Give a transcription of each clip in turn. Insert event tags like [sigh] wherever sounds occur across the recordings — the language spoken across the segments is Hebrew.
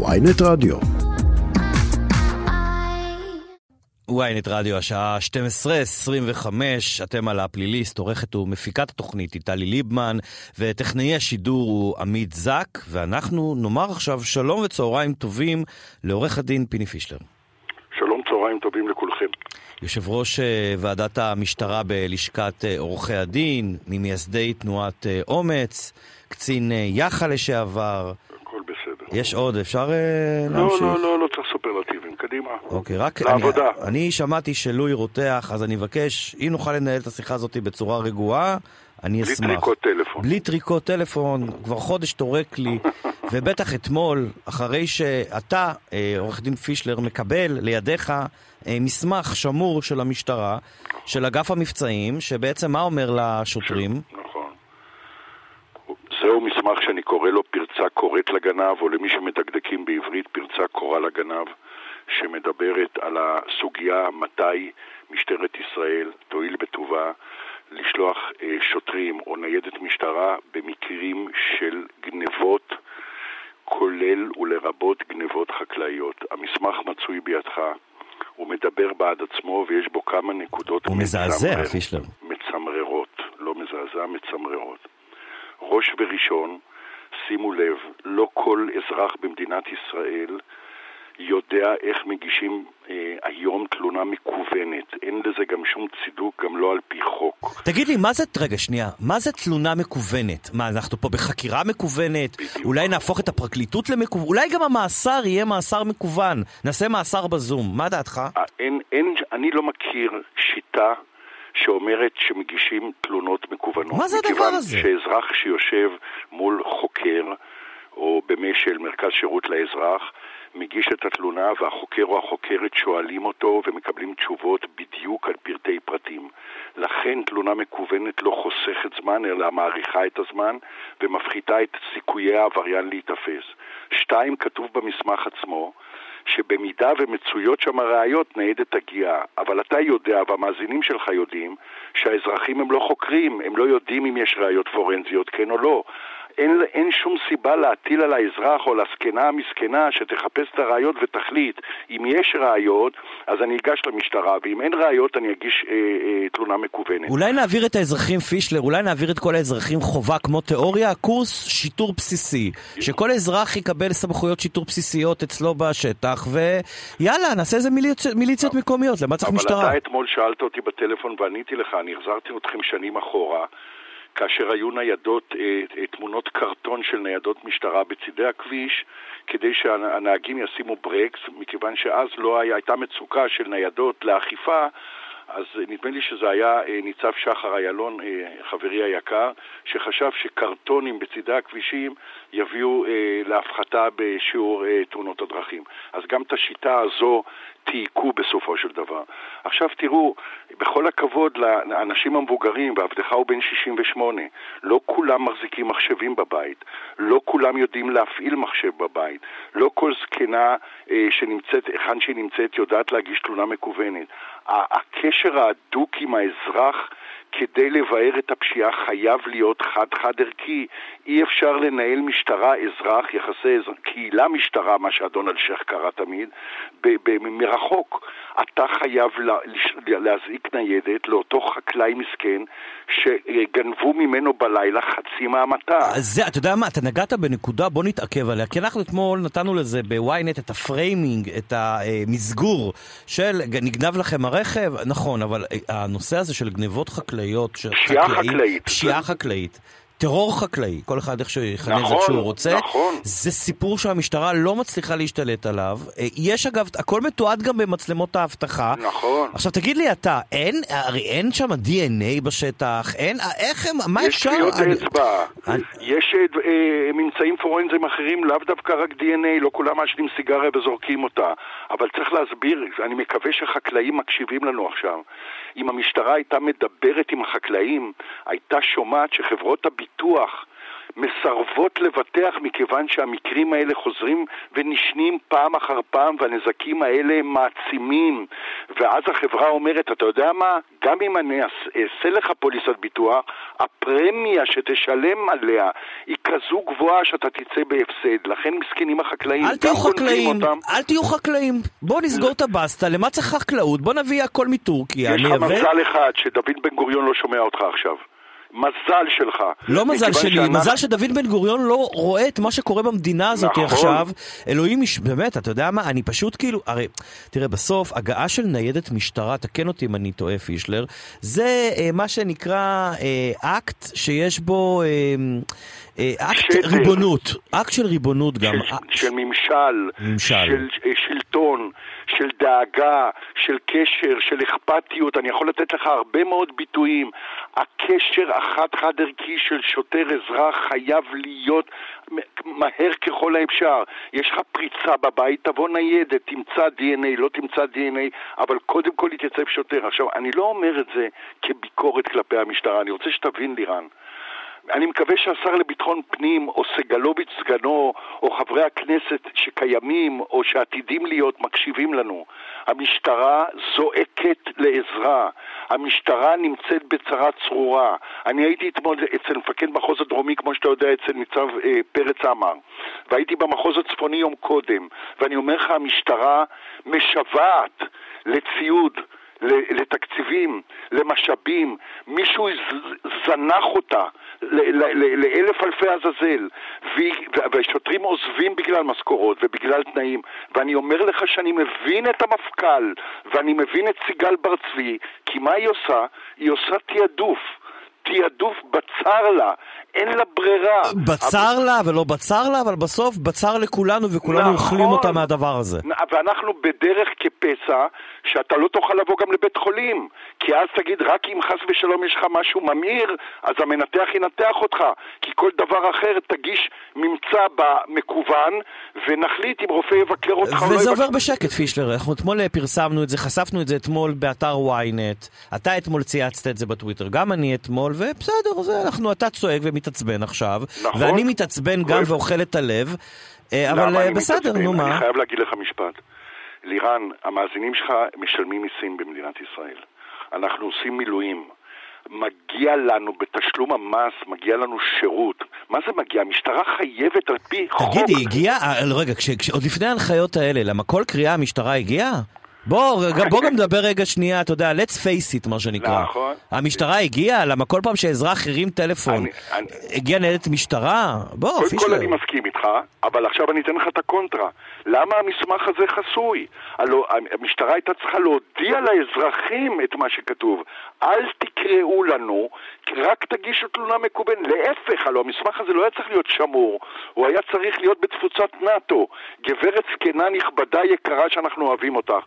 ויינט רדיו. ynet רדיו, השעה 12:25, אתם על הפליליסט, עורכת ומפיקת התוכנית היא טלי ליבמן, וטכנאי השידור הוא עמית זק, ואנחנו נאמר עכשיו שלום וצהריים טובים לעורך הדין פיני פישלר. שלום, צהריים טובים לכולכם. יושב ראש אה, ועדת המשטרה בלשכת אה, עורכי הדין, ממייסדי תנועת אה, אומץ, קצין יח"א לשעבר. יש עוד, אפשר לא, להמשיך? לא, לא, לא צריך סופרלטיבים, קדימה. אוקיי, רק לעבודה. אני, אני שמעתי שלואי רותח, אז אני מבקש, אם נוכל לנהל את השיחה הזאת בצורה רגועה, אני בלי אשמח. טריקות טלפון. בלי טריקות טלפון, כבר חודש טורק לי, [laughs] ובטח אתמול, אחרי שאתה, אה, עורך דין פישלר, מקבל לידיך אה, מסמך שמור של המשטרה, של אגף המבצעים, שבעצם מה אומר לשוטרים? נכון. זהו מסמך שאני קורא לו פרצה קוראת לגנב, או למי שמדקדקים בעברית, פרצה קורא לגנב, שמדברת על הסוגיה מתי משטרת ישראל תואיל בטובה לשלוח אה, שוטרים או ניידת משטרה במקרים של גנבות, כולל ולרבות גנבות חקלאיות. המסמך מצוי בידך. הוא מדבר בעד עצמו ויש בו כמה נקודות הוא מזעזע, מצמרר-. מצמררות, לא מזעזע, מצמררות. ראש וראשון, שימו לב, לא כל אזרח במדינת ישראל יודע איך מגישים אה, היום תלונה מקוונת. אין לזה גם שום צידוק, גם לא על פי חוק. תגיד לי, מה זה, רגע, שנייה, מה זה תלונה מקוונת? מה, אנחנו פה בחקירה מקוונת? בדיוק. אולי נהפוך את הפרקליטות למקוון? אולי גם המאסר יהיה מאסר מקוון? נעשה מאסר בזום, מה דעתך? אה, אין, אין, אני לא מכיר שיטה שאומרת שמגישים תלונות מקוונות. מה זה הדבר מכיוון הזה? שאזרח שיושב מול חוקר, או במי של מרכז שירות לאזרח, מגיש את התלונה והחוקר או החוקרת שואלים אותו ומקבלים תשובות בדיוק על פרטי פרטים. לכן תלונה מקוונת לא חוסכת זמן, אלא מאריכה את הזמן ומפחיתה את סיכויי העבריין להיתפס. שתיים, כתוב במסמך עצמו, שבמידה ומצויות שם ראיות, ניידת תגיע. אבל אתה יודע, והמאזינים שלך יודעים, שהאזרחים הם לא חוקרים, הם לא יודעים אם יש ראיות פורנזיות, כן או לא. אין, אין שום סיבה להטיל על האזרח או לזקנה המסכנה שתחפש את הראיות ותחליט. אם יש ראיות, אז אני אגש למשטרה, ואם אין ראיות, אני אגיש אה, אה, תלונה מקוונת. אולי נעביר את האזרחים, פישלר, אולי נעביר את כל האזרחים חובה כמו תיאוריה, קורס שיטור בסיסי. שכל אזרח יקבל סמכויות שיטור בסיסיות אצלו בשטח, ויאללה, נעשה איזה מיליציות, מיליציות מקומיות, למה צריך אבל משטרה? אתה אתמול שאלת אותי בטלפון ועניתי לך, אני החזרתי אתכם שנים אחורה, כאשר היו ניידות, אה, אה, תמונות קרטון של ניידות משטרה בצידי הכביש, כדי שהנהגים ישימו ברקס, מכיוון שאז לא היה, הייתה מצוקה של ניידות לאכיפה, אז נדמה לי שזה היה אה, ניצב שחר איילון, חברי היקר, שחשב שקרטונים בצידי הכבישים יביאו להפחתה בשיעור תאונות הדרכים. אז גם את השיטה הזו תייקו בסופו של דבר. עכשיו תראו, בכל הכבוד לאנשים המבוגרים, ועבדך הוא בן 68, לא כולם מחזיקים מחשבים בבית, לא כולם יודעים להפעיל מחשב בבית, לא כל זקנה אה, שנמצאת, היכן שהיא נמצאת, יודעת להגיש תלונה מקוונת. הקשר ההדוק עם האזרח כדי לבאר את הפשיעה חייב להיות חד-חד ערכי. אי אפשר לנהל משטרה, אזרח, יחסי אזרח, קהילה משטרה, מה שאדון אלשיך קרא תמיד, מרחוק. אתה חייב לה, להזעיק ניידת לאותו חקלאי מסכן שגנבו ממנו בלילה חצי מהמטע. זה, אתה יודע מה, אתה נגעת בנקודה, בוא נתעכב עליה, כי אנחנו אתמול נתנו לזה בוויינט את ה framing, את המסגור של נגנב לכם הרכב, נכון, אבל הנושא הזה של גנבות חקלאיות, של פשיעה חקלאים- חקלאית. פשיעה חקלאית. טרור חקלאי, כל אחד איך שיכנה את זה נכון, כשהוא רוצה. נכון. זה סיפור שהמשטרה לא מצליחה להשתלט עליו. אה, יש אגב, הכל מתועד גם במצלמות האבטחה. נכון. עכשיו תגיד לי אתה, אין, הרי אין שם DNA בשטח, אין, איך הם, מה יש אפשר? טביעות אני- אצבע, אני- יש אה, אה, ממצאים פורנזיים אחרים, לאו דווקא רק DNA, לא כולם מעשנים סיגריה וזורקים אותה. אבל צריך להסביר, אני מקווה שחקלאים מקשיבים לנו עכשיו. אם המשטרה הייתה מדברת עם החקלאים, הייתה שומעת שחברות הביטוח מסרבות לבטח מכיוון שהמקרים האלה חוזרים ונשנים פעם אחר פעם והנזקים האלה מעצימים ואז החברה אומרת, אתה יודע מה? גם אם אני אעשה לך פוליסת ביטוח, הפרמיה שתשלם עליה היא כזו גבוהה שאתה תצא בהפסד. לכן מסכנים החקלאים, אל תהיו חקלאים. אל תהיו חקלאים. בוא נסגור את הבסטה, למה צריך חקלאות? בוא נביא הכל מטורקיה. יש לך מזל אחד שדוד בן גוריון לא שומע אותך עכשיו. מזל שלך. לא מזל שלי, שאנחנו... מזל שדוד בן גוריון לא רואה את מה שקורה במדינה הזאת נכון. עכשיו. אלוהים, מש... באמת, אתה יודע מה, אני פשוט כאילו, הרי, תראה, בסוף, הגעה של ניידת משטרה, תקן אותי אם אני טועה, פישלר, זה אה, מה שנקרא אה, אקט שיש בו... אה, אקט שדר. ריבונות, אקט של ריבונות גם. של, של ממשל, ממשל. של אה, שלטון, של דאגה, של קשר, של אכפתיות, אני יכול לתת לך הרבה מאוד ביטויים. הקשר החד-חד ערכי של שוטר אזרח חייב להיות מהר ככל האפשר. יש לך פריצה בבית, תבוא ניידת, תמצא DNA, לא תמצא DNA, אבל קודם כל יתייצב שוטר. עכשיו, אני לא אומר את זה כביקורת כלפי המשטרה, אני רוצה שתבין, לירן. אני מקווה שהשר לביטחון פנים, או סגלוביץ' סגנו, או חברי הכנסת שקיימים, או שעתידים להיות, מקשיבים לנו. המשטרה זועקת לעזרה. המשטרה נמצאת בצרה צרורה. אני הייתי אתמול אצל מפקד מחוז הדרומי, כמו שאתה יודע, אצל ניצב אה, פרץ עמר, והייתי במחוז הצפוני יום קודם, ואני אומר לך, המשטרה משוועת לציוד. לתקציבים, למשאבים, מישהו זנח אותה לאלף אלפי עזאזל, והשוטרים עוזבים בגלל משכורות ובגלל תנאים, ואני אומר לך שאני מבין את המפכ"ל, ואני מבין את סיגל בר צבי, כי מה היא עושה? היא עושה תעדוף. תעדוף בצר לה, אין לה ברירה. בצר אבל... לה ולא בצר לה, אבל בסוף בצר לכולנו וכולנו נכון, אוכלים אותה מהדבר הזה. ואנחנו בדרך כפסע שאתה לא תוכל לבוא גם לבית חולים, כי אז תגיד רק אם חס ושלום יש לך משהו ממאיר, אז המנתח ינתח אותך, כי כל דבר אחר תגיש ממצא במקוון ונחליט אם רופא יבקר אותך או לא יבקר. וזה עובר בשקט, פישלר. אנחנו אתמול פרסמנו את זה, חשפנו את זה אתמול באתר ynet. אתה אתמול צייצת את זה בטוויטר, גם אני אתמול, ובסדר, זה אנחנו, אתה צועק ומתעצבן עכשיו, נכון. ואני מתעצבן גם ואוכל את הלב, אה, אבל אה, בסדר, נו מה. אני חייב להגיד לך משפט. לירן, המאזינים שלך משלמים מיסים במדינת ישראל. אנחנו עושים מילואים. מגיע לנו בתשלום המס, מגיע לנו שירות. מה זה מגיע? המשטרה חייבת על פי חוק... תגידי, הגיעה... אה, רגע, עוד לפני ההנחיות האלה, למה כל קריאה המשטרה הגיעה? בוא, [laughs] רגע, בוא גם נדבר רגע שנייה, אתה יודע, let's face it, מה שנקרא. נכון. המשטרה הגיעה? למה כל פעם שאזרח הרים טלפון, הגיעה ניידת משטרה? בוא, פישלר. קודם כל אני מסכים איתך, אבל עכשיו אני אתן לך את הקונטרה. למה המסמך הזה חסוי? הלוא המשטרה הייתה צריכה להודיע לאזרחים את מה שכתוב. אל תקראו לנו, רק תגישו תלונה מקובלת. להפך, הלוא המסמך הזה לא היה צריך להיות שמור, הוא היה צריך להיות בתפוצת נאט"ו. גברת זקנה נכבדה יקרה שאנחנו אוהבים אותך.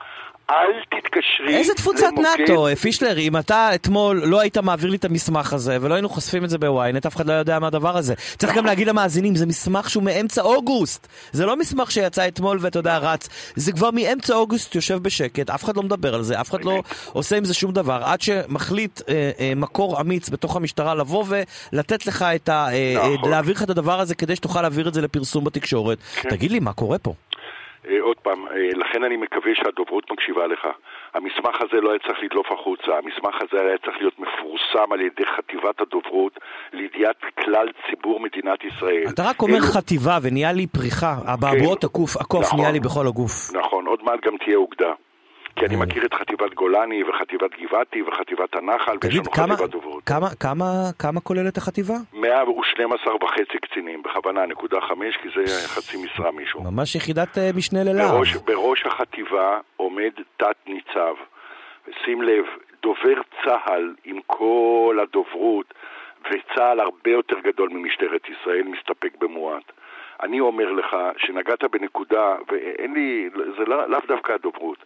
אל תתקשרי איזה תפוצת נאט"ו, פישלר, אם אתה אתמול לא היית מעביר לי את המסמך הזה ולא היינו חושפים את זה בוויינט, אף אחד לא יודע מה הדבר הזה. צריך גם להגיד למאזינים, זה מסמך שהוא מאמצע אוגוסט. זה לא מסמך שיצא אתמול ואתה יודע, רץ. זה כבר מאמצע אוגוסט יושב בשקט, אף אחד לא מדבר על זה, אף אחד לא עושה עם זה שום דבר. עד שמחליט אה, אה, מקור אמיץ בתוך המשטרה לבוא ולתת לך את ה... אה, אה נכון. להעביר לך את הדבר הזה כדי שתוכל להעביר את זה לפרסום בתקשורת. כן. תגיד לי, מה קורה פה? אה, עוד פעם, אה, לכן אני מקווה שהדוברות מקשיבה לך. המסמך הזה לא היה צריך לדלוף החוצה, המסמך הזה היה צריך להיות מפורסם על ידי חטיבת הדוברות לידיעת כלל ציבור מדינת ישראל. אתה רק אומר אלו... חטיבה ונהיה לי פריחה, אבעבועות כן, הקוף, הקוף נכון, נהיה לי בכל הגוף. נכון, עוד מעט גם תהיה אוגדה. כי אני מכיר את חטיבת גולני וחטיבת גבעתי וחטיבת הנחל, ויש לנו כמה, חטיבת דוברות. כמה, כמה, כמה כוללת החטיבה? 112 וחצי קצינים, בכוונה, נקודה חמש, כי זה חצי משרה מישהו. ממש יחידת uh, משנה ללהב. בראש, בראש החטיבה עומד תת-ניצב. שים לב, דובר צה"ל עם כל הדוברות, וצה"ל הרבה יותר גדול ממשטרת ישראל, מסתפק במועט. אני אומר לך שנגעת בנקודה, ואין לי, זה לאו לא דווקא הדוברות.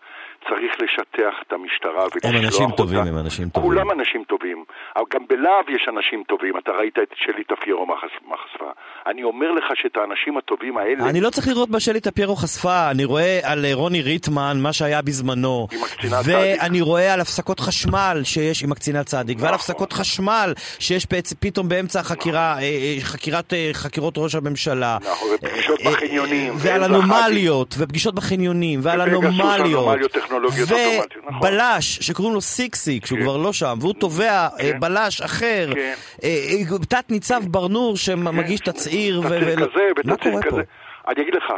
צריך לשטח את המשטרה ולשלוח אותה. הם אנשים טובים, הם אנשים טובים. כולם אנשים טובים. אבל גם בלהב יש אנשים טובים. אתה ראית את שלי טפיירו מהחשפה. אני אומר לך שאת האנשים הטובים האלה... אני לא צריך לראות מה שלי טפיירו חשפה. אני רואה על אה, רוני ריטמן, מה שהיה בזמנו. עם הקצינה. ואני רואה על הפסקות חשמל שיש עם הקצינה צדיק. ועל נכון. הפסקות חשמל שיש פתאום באמצע החקירה, אה, אה, חקירת, חקירות ראש הממשלה. ופגישות בחניונים. ועל אנומליות, ופגישות בחניונים, ועל אנומליות. אוטומטיות, נכון. ובלש שקוראים לו סיקסיק, שהוא כן. כבר לא שם, והוא תובע אה, כן. בלש אחר, כן. אה, אה, תת ניצב ברנור שמגיש תצהיר, כזה ותצהיר כזה. אני אגיד לך,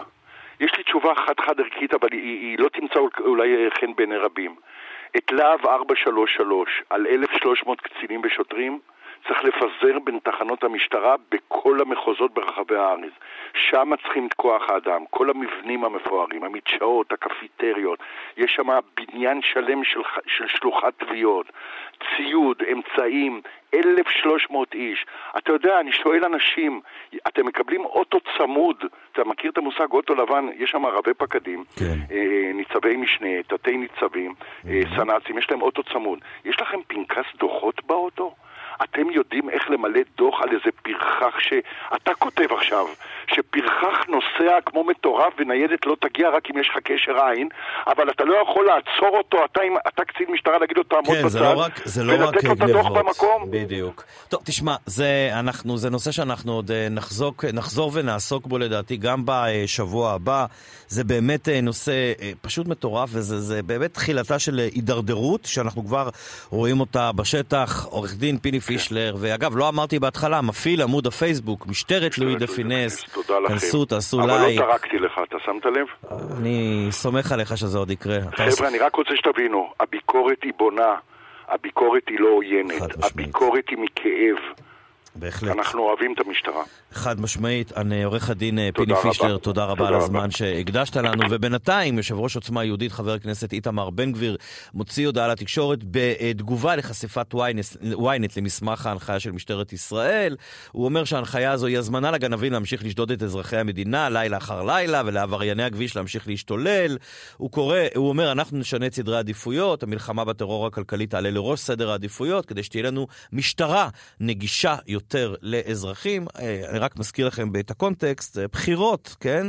יש לי תשובה חד-חד ערכית, אבל היא, היא לא תמצא אולי חן בעיני רבים. את להב 433 על 1,300 קצינים ושוטרים צריך לפזר בין תחנות המשטרה בכל המחוזות ברחבי הארץ. שם צריכים את כוח האדם, כל המבנים המפוארים, המדשאות, הקפיטריות, יש שם בניין שלם של, של שלוחת תביעות, ציוד, אמצעים, 1,300 איש. אתה יודע, אני שואל אנשים, אתם מקבלים אוטו צמוד, אתה מכיר את המושג אוטו לבן? יש שם רבי פקדים, כן. אה, ניצבי משנה, תתי ניצבים, אה, סנ"צים, יש להם אוטו צמוד. יש לכם פנקס דוחות באוטו? אתם יודעים איך למלא דוח על איזה פרחח שאתה כותב עכשיו, שפרחח נוסע כמו מטורף וניידת לא תגיע רק אם יש לך קשר עין, אבל אתה לא יכול לעצור אותו, אתה, אתה קצין משטרה להגיד לו תעמוד כן, בצד, לא רק, לא ולתת לו את הדוח במקום. בדיוק. טוב, תשמע, זה, אנחנו, זה נושא שאנחנו עוד אה, נחזוק, נחזור ונעסוק בו לדעתי גם בשבוע הבא. זה באמת אה, נושא אה, פשוט מטורף, וזה באמת תחילתה של הידרדרות, שאנחנו כבר רואים אותה בשטח. עורך דין פיני פישלר, ואגב, לא אמרתי בהתחלה, מפעיל עמוד הפייסבוק, משטרת לואי דה פינס. תודה לכם. כנסו, תעשו לייק. אבל לא טרקתי לך, אתה שמת לב? אני סומך עליך שזה עוד יקרה. חבר'ה, אני רק רוצה שתבינו, הביקורת היא בונה, הביקורת היא לא עוינת, הביקורת היא מכאב. בהחלט. אנחנו אוהבים את המשטרה. חד משמעית. עורך הדין אה, פיני פישלר, תודה רבה על הזמן שהקדשת לנו. ובינתיים, יושב ראש עוצמה יהודית, חבר הכנסת איתמר בן גביר, מוציא הודעה לתקשורת בתגובה לחשיפת ynet למסמך ההנחיה של משטרת ישראל. הוא אומר שההנחיה הזו היא הזמנה לגנבים להמשיך לשדוד את אזרחי המדינה לילה אחר לילה, ולעברייני הכביש להמשיך להשתולל. הוא קורא, הוא אומר, אנחנו נשנה את סדרי העדיפויות, המלחמה בטרור הכלכלי תעלה לראש סדר העדיפויות, כדי שתהיה לנו משטרה נגישה יותר לאזרחים. אה, אני רק מזכיר לכם את הקונטקסט, אה, בחירות, כן?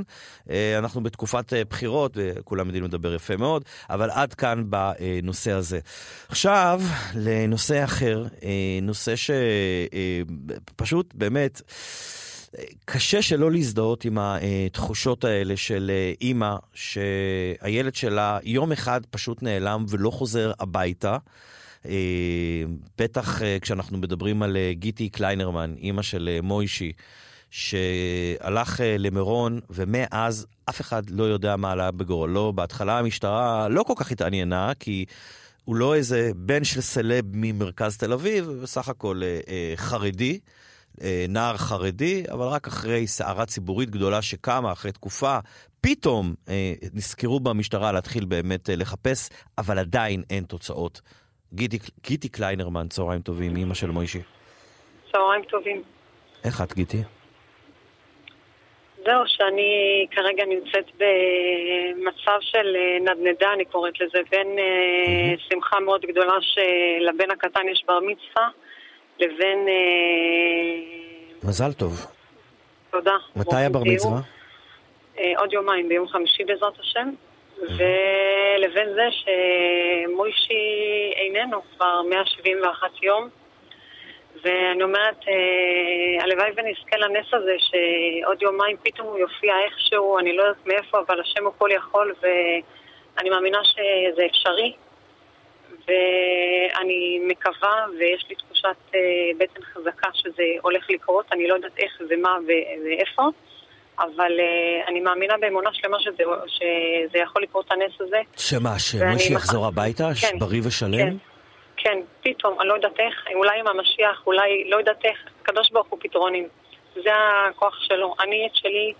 אה, אנחנו בתקופת בחירות, וכולם יודעים לדבר יפה מאוד, אבל עד כאן בנושא הזה. עכשיו, לנושא אחר, נושא שפשוט באמת... קשה שלא להזדהות עם התחושות האלה של אימא שהילד שלה יום אחד פשוט נעלם ולא חוזר הביתה. אה, בטח אה, כשאנחנו מדברים על אה, גיטי קליינרמן, אימא של מוישי, שהלך למירון, ומאז אף אחד לא יודע מה עלה בגורלו. בהתחלה המשטרה לא כל כך התעניינה, כי הוא לא איזה בן של סלב ממרכז תל אביב, בסך הכל חרדי. נער חרדי, אבל רק אחרי סערה ציבורית גדולה שקמה, אחרי תקופה, פתאום אה, נזכרו במשטרה להתחיל באמת אה, לחפש, אבל עדיין אין תוצאות. גיטי, גיטי קליינרמן, צהריים טובים, אימא של מוישי. צהריים טובים. איך את, גיטי? זהו, שאני כרגע נמצאת במצב של אה, נדנדה, אני קוראת לזה, בין mm-hmm. שמחה מאוד גדולה שלבן הקטן יש בר מצווה, לבין... אה, מזל טוב. תודה. מתי הבר מצווה? עוד יומיים, ביום חמישי בעזרת השם. ולבין זה שמוישי איננו כבר 171 יום. ואני אומרת, אה, הלוואי ונזכה לנס הזה שעוד יומיים פתאום הוא יופיע איכשהו, אני לא יודעת מאיפה, אבל השם הוא כל יכול ואני מאמינה שזה אפשרי. ואני מקווה ויש לי תחושת אה, בטן חזקה שזה הולך לקרות, אני לא יודעת איך ומה ואיפה. אבל uh, אני מאמינה באמונה שלמה שזה, שזה יכול לקרות הנס הזה. שמה, שמשה יחזור הביתה? כן, בריא ושלם? כן, כן, פתאום, אני לא יודעת איך, אולי עם המשיח, אולי לא יודעת איך, הקדוש ברוך הוא פתרונים. זה הכוח שלו. אני את שלי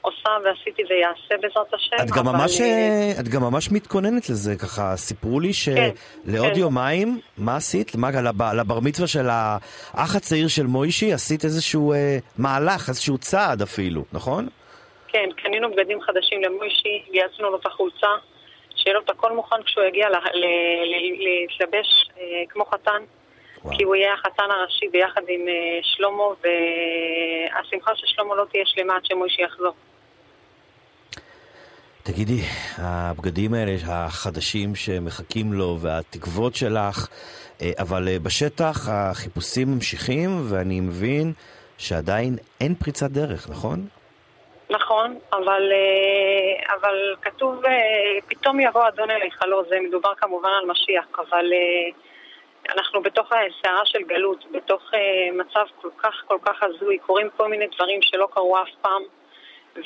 עושה ועשיתי ויעשה בעזרת השם. את גם, ממש, את גם ממש מתכוננת לזה, ככה סיפרו לי שלעוד כן, כן. יומיים, מה עשית? מה, לבר מצווה של האח הצעיר של מוישי עשית איזשהו אה, מהלך, איזשהו צעד אפילו, נכון? כן, קנינו בגדים חדשים למוישי, גייסנו לו את החולצה, שיהיה לו את הכל מוכן כשהוא יגיע להתלבש אה, כמו חתן. וואו. כי הוא יהיה החתן הראשי ביחד עם אה, שלמה, והשמחה של שלמה לא תהיה שלמה עד שמוישי יחזור. תגידי, הבגדים האלה, החדשים שמחכים לו והתקוות שלך, אה, אבל אה, בשטח החיפושים ממשיכים ואני מבין שעדיין אין פריצת דרך, נכון? נכון, אבל, אבל כתוב, פתאום יבוא אדון אליך, לא, זה מדובר כמובן על משיח, אבל אנחנו בתוך הסערה של גלות, בתוך מצב כל כך כל כך הזוי, קורים כל מיני דברים שלא קרו אף פעם,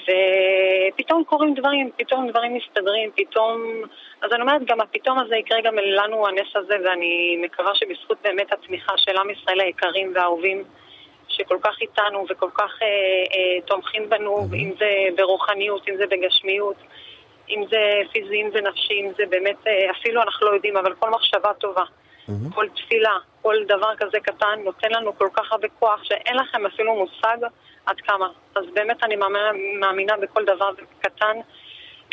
ופתאום קורים דברים, פתאום דברים מסתדרים, פתאום... אז אני אומרת, גם הפתאום הזה יקרה גם לנו, הנס הזה, ואני מקווה שבזכות באמת התמיכה של עם ישראל היקרים והאהובים, שכל כך איתנו וכל כך uh, uh, תומכים בנו, mm-hmm. אם זה ברוחניות, אם זה בגשמיות, אם זה פיזי, אם זה נפשי, אם זה באמת, uh, אפילו אנחנו לא יודעים, אבל כל מחשבה טובה. Mm-hmm. כל תפילה, כל דבר כזה קטן נותן לנו כל כך הרבה כוח שאין לכם אפילו מושג עד כמה. אז באמת אני מאמינה, בכל דבר קטן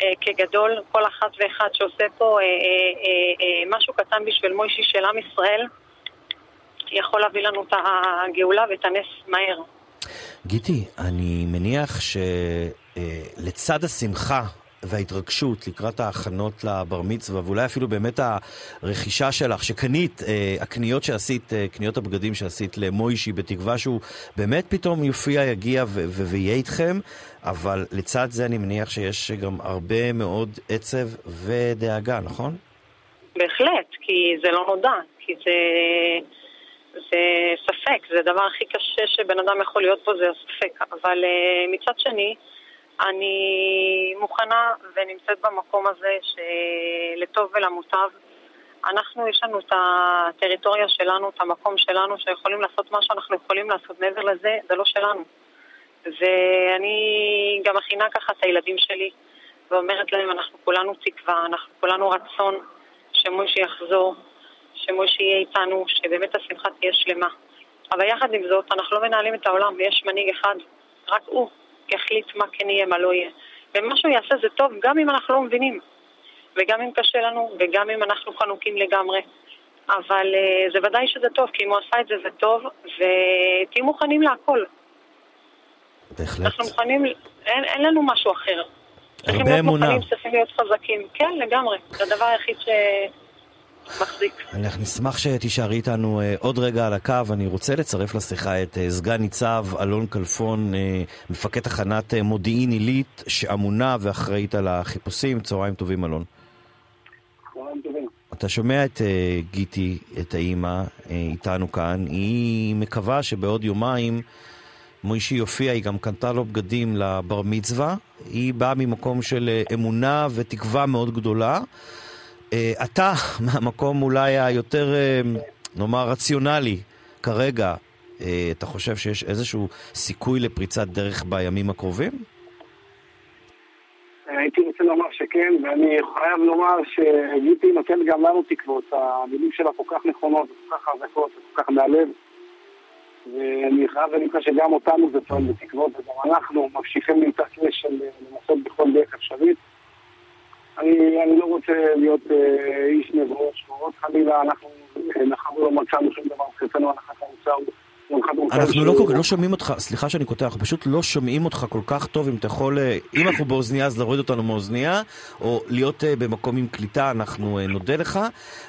אה, כגדול, כל אחת ואחד שעושה פה אה, אה, משהו קטן בשביל מוישי של עם ישראל, יכול להביא לנו את הגאולה ואת הנס מהר. גיטי, אני מניח שלצד השמחה וההתרגשות לקראת ההכנות לבר מצווה, ואולי אפילו באמת הרכישה שלך, שקנית, אה, הקניות שעשית, אה, קניות הבגדים שעשית למוישי, בתקווה שהוא באמת פתאום יופיע, יגיע ויהיה איתכם, אבל לצד זה אני מניח שיש גם הרבה מאוד עצב ודאגה, נכון? בהחלט, כי זה לא נודע, כי זה... זה ספק, זה הדבר הכי קשה שבן אדם יכול להיות פה, זה הספק. אבל uh, מצד שני, אני מוכנה ונמצאת במקום הזה שלטוב ולמוטב. אנחנו, יש לנו את הטריטוריה שלנו, את המקום שלנו, שיכולים לעשות מה שאנחנו יכולים לעשות. מעבר לזה, זה לא שלנו. ואני גם מכינה ככה את הילדים שלי, ואומרת להם, אנחנו כולנו תקווה, אנחנו כולנו רצון שמוישי יחזור, שמוישי יהיה איתנו, שבאמת השמחה תהיה שלמה. אבל יחד עם זאת, אנחנו לא מנהלים את העולם, ויש מנהיג אחד, רק הוא, יחליט מה כן יהיה, מה לא יהיה. ומה שהוא יעשה זה טוב גם אם אנחנו לא מבינים, וגם אם קשה לנו, וגם אם אנחנו חנוקים לגמרי. אבל uh, זה ודאי שזה טוב, כי אם הוא עשה את זה זה טוב, ותהיו מוכנים להכל. בהחלט. אנחנו מוכנים, אין, אין לנו משהו אחר. הרבה אמונה. צריכים להיות מוכנים, צריכים להיות חזקים. כן, לגמרי. זה הדבר היחיד ש... מחזיק. אנחנו נשמח שתישארי איתנו אה, עוד רגע על הקו. אני רוצה לצרף לשיחה את אה, סגן ניצב אלון כלפון, אה, מפקד תחנת מודיעין עילית, שאמונה ואחראית על החיפושים. צהריים טובים, אלון. אתה שומע את גיטי, את האימא, איתנו כאן. היא מקווה שבעוד יומיים מוישי יופיע, היא גם קנתה לו בגדים לבר מצווה. היא באה ממקום של אמונה ותקווה מאוד גדולה. אה, אתה, [laughs] מהמקום אולי היותר, אה, נאמר, רציונלי כרגע, אה, אתה חושב שיש איזשהו סיכוי לפריצת דרך בימים הקרובים? הייתי רוצה לומר שכן, ואני חייב לומר שגיטי נותן גם לנו תקוות. המילים שלה כל כך נכונות, כל כך חזקות, כל כך מהלב. ואני חייב להגיד שגם אותנו זה טוען בתקוות, וגם אנחנו ממשיכים להתעקש לנסות בכל דרך אפשרית. אני, אני לא רוצה להיות אה, איש נבואות שבועות חלילה, אנחנו אה, נחרנו לא מצאנו שום דבר מבחינתנו הנחת המוצא הוא... אנחנו לא, לא שומעים אותך, סליחה שאני קוטע, אנחנו פשוט לא שומעים אותך כל כך טוב, אם אתה יכול, אה, אם אנחנו באוזנייה אז להוריד אותנו מאוזנייה, או להיות אה, במקום עם קליטה, אנחנו נודה לך.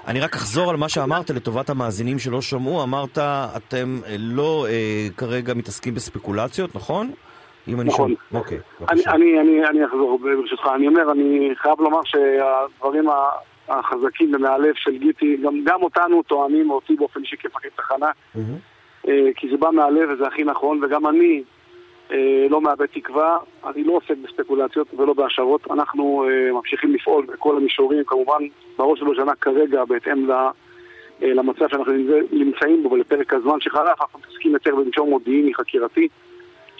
אני רק אחזור על מה שאמרת לטובת המאזינים שלא שמעו, אמרת, אתם לא כרגע מתעסקים בספקולציות, נכון? אם אני נכון. שומע. אוקיי, בבקשה. אני, אני, אני אחזור ברשותך. אני אומר, אני חייב לומר שהדברים החזקים ומהלב של גיטי, גם, גם אותנו טוענים, אותי באופן אישי כמפקד תחנה, mm-hmm. כי זה בא מהלב וזה הכי נכון, וגם אני אה, לא מאבד תקווה, אני לא עוסק בספקולציות ולא בהשערות, אנחנו אה, ממשיכים לפעול בכל המישורים, כמובן בראש ובראשונה כרגע בהתאם ל... למצב שאנחנו נמצאים בו ולפרק הזמן שחלף, אנחנו מתעסקים יותר במישור מודיעיני חקירתי.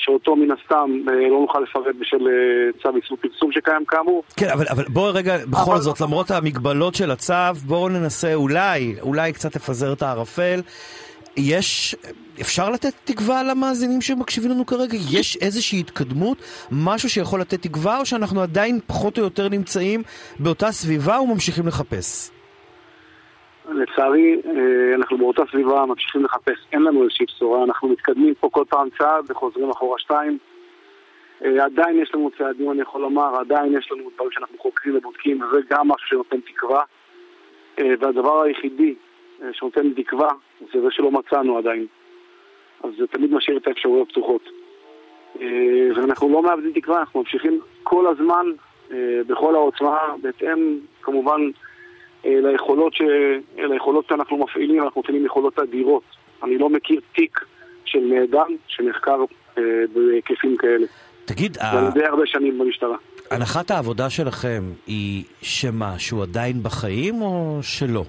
שאותו מן הסתם אה, לא נוכל לפרט בשל אה, צו איסור פרסום שקיים כאמור. כן, אבל, אבל בואו רגע, בכל אבל... זאת, למרות המגבלות של הצו, בואו ננסה אולי, אולי קצת לפזר את הערפל. יש, אפשר לתת תקווה למאזינים שמקשיבים לנו כרגע? יש איזושהי התקדמות? משהו שיכול לתת תקווה, או שאנחנו עדיין פחות או יותר נמצאים באותה סביבה וממשיכים לחפש? לצערי, אה, אנחנו באותה סביבה ממשיכים לחפש, אין לנו איזושהי בשורה, אנחנו מתקדמים פה כל פעם צעד וחוזרים אחורה שתיים. אה, עדיין יש לנו צעדים, אני יכול לומר, עדיין יש לנו דברים שאנחנו חוקרים ובודקים, וזה גם משהו שנותן תקווה. אה, והדבר היחידי שנותן תקווה זה זה שלא מצאנו עדיין. אז זה תמיד משאיר את האפשרויות פתוחות. ואנחנו לא מאבדים תקווה, אנחנו ממשיכים כל הזמן, בכל העוצמה, בהתאם כמובן ליכולות, ש... ליכולות שאנחנו מפעילים, אנחנו מפעילים יכולות אדירות. אני לא מכיר תיק של נעדם שנחקר אה, בהיקפים כאלה. תגיד, ואני די הרבה שנים במשטרה. הנחת העבודה שלכם היא שמה, שהוא עדיין בחיים או שלא?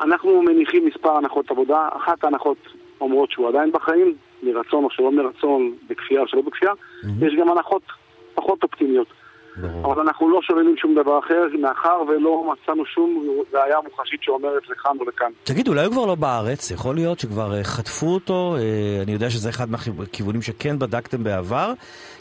אנחנו מניחים מספר הנחות עבודה. אחת ההנחות אומרות שהוא עדיין בחיים, מרצון או שלא מרצון, בכפייה או שלא בכפייה. Mm-hmm. יש גם הנחות פחות אופטימיות. אבל אנחנו לא שוללים שום דבר אחר, מאחר ולא מצאנו שום ראייה מוחשית שאומרת לכאן או לכאן. תגיד, אולי הוא כבר לא בארץ? יכול להיות שכבר אה, חטפו אותו? אה, אני יודע שזה אחד מהכיוונים שכן בדקתם בעבר.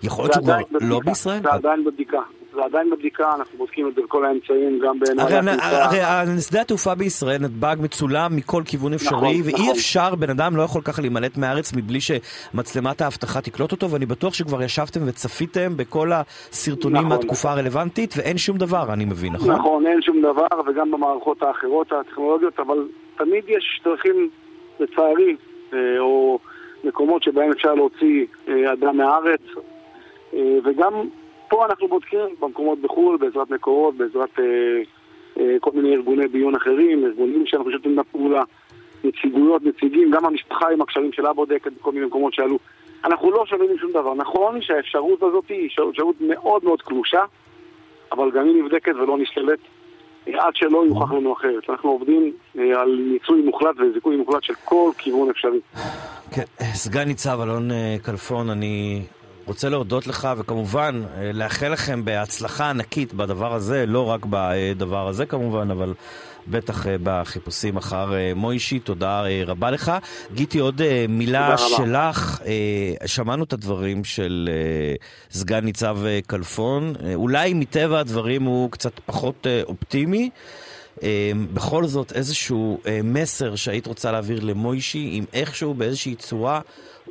יכול להיות שהוא כבר לא בישראל? זה עדיין בבדיקה. זה עדיין בבדיקה, אנחנו בודקים את זה בכל האמצעים, גם בעיניי הרי, הרי שדה התעופה בישראל, נתב"ג מצולם מכל כיוון אפשרי, נכון, ואי נכון. אפשר, בן אדם לא יכול ככה להימלט מהארץ מבלי שמצלמת האבטחה תקלוט אותו, ואני בטוח שכבר ישבתם וצפיתם בכל הסרטונים נכון. מהתקופה הרלוונטית, ואין שום דבר, אני מבין, נכון? נכון, אין שום דבר, וגם במערכות האחרות הטכנולוגיות, אבל תמיד יש דרכים, לצערי, אה, או מקומות שבהם אפשר להוציא אה, אדם מהארץ, אה, וגם פה אנחנו בודקים במקומות בחו"ל, בעזרת מקורות, בעזרת אה, אה, כל מיני ארגוני ביון אחרים, ארגונים שאנחנו שותפים לפעולה, נציגויות, נציגים, גם המשפחה עם הקשרים שלה בודקת בכל מיני מקומות שעלו. אנחנו לא שווים שום דבר. נכון שהאפשרות הזאת היא אפשרות מאוד מאוד קלושה, אבל גם היא נבדקת ולא נשללת אה, עד שלא יוכח לנו אחרת. אנחנו עובדים אה, על ניצוי מוחלט וזיכוי מוחלט של כל כיוון אפשרי. כן, סגן ניצב אלון אה, כלפון, אני רוצה להודות לך, וכמובן, אה, לאחל לכם בהצלחה ענקית בדבר הזה, לא רק בדבר הזה כמובן, אבל בטח אה, בחיפושים אחר אה, מוישי. תודה רבה לך. גיטי, עוד מילה שלך. שמענו את הדברים של סגן ניצב כלפון. אולי מטבע הדברים הוא קצת פחות אופטימי. בכל זאת, איזשהו מסר שהיית רוצה להעביר למוישי, אם איכשהו, באיזושהי צורה,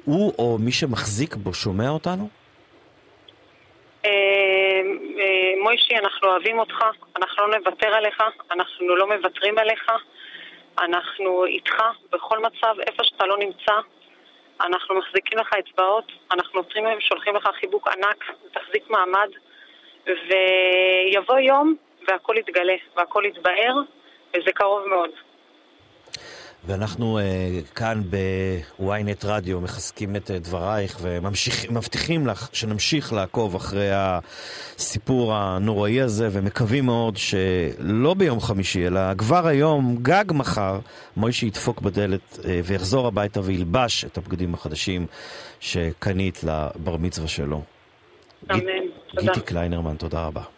הוא או מי שמחזיק בו שומע אותנו? אה, אה, מוישי, אנחנו אוהבים אותך, אנחנו לא נוותר עליך, אנחנו לא מוותרים עליך, אנחנו איתך בכל מצב, איפה שאתה לא נמצא, אנחנו מחזיקים לך אצבעות, אנחנו עוצרים להם, שולחים לך חיבוק ענק, תחזיק מעמד, ויבוא יום והכל יתגלה והכל יתבהר, וזה קרוב מאוד. ואנחנו uh, כאן בוויינט רדיו מחזקים את uh, דברייך ומבטיחים לך שנמשיך לעקוב אחרי הסיפור הנוראי הזה ומקווים מאוד שלא ביום חמישי אלא כבר היום, גג מחר, מוישי ידפוק בדלת uh, ויחזור הביתה וילבש את הבגדים החדשים שקנית לבר מצווה שלו. אמן. גיטי קליינרמן, תודה רבה.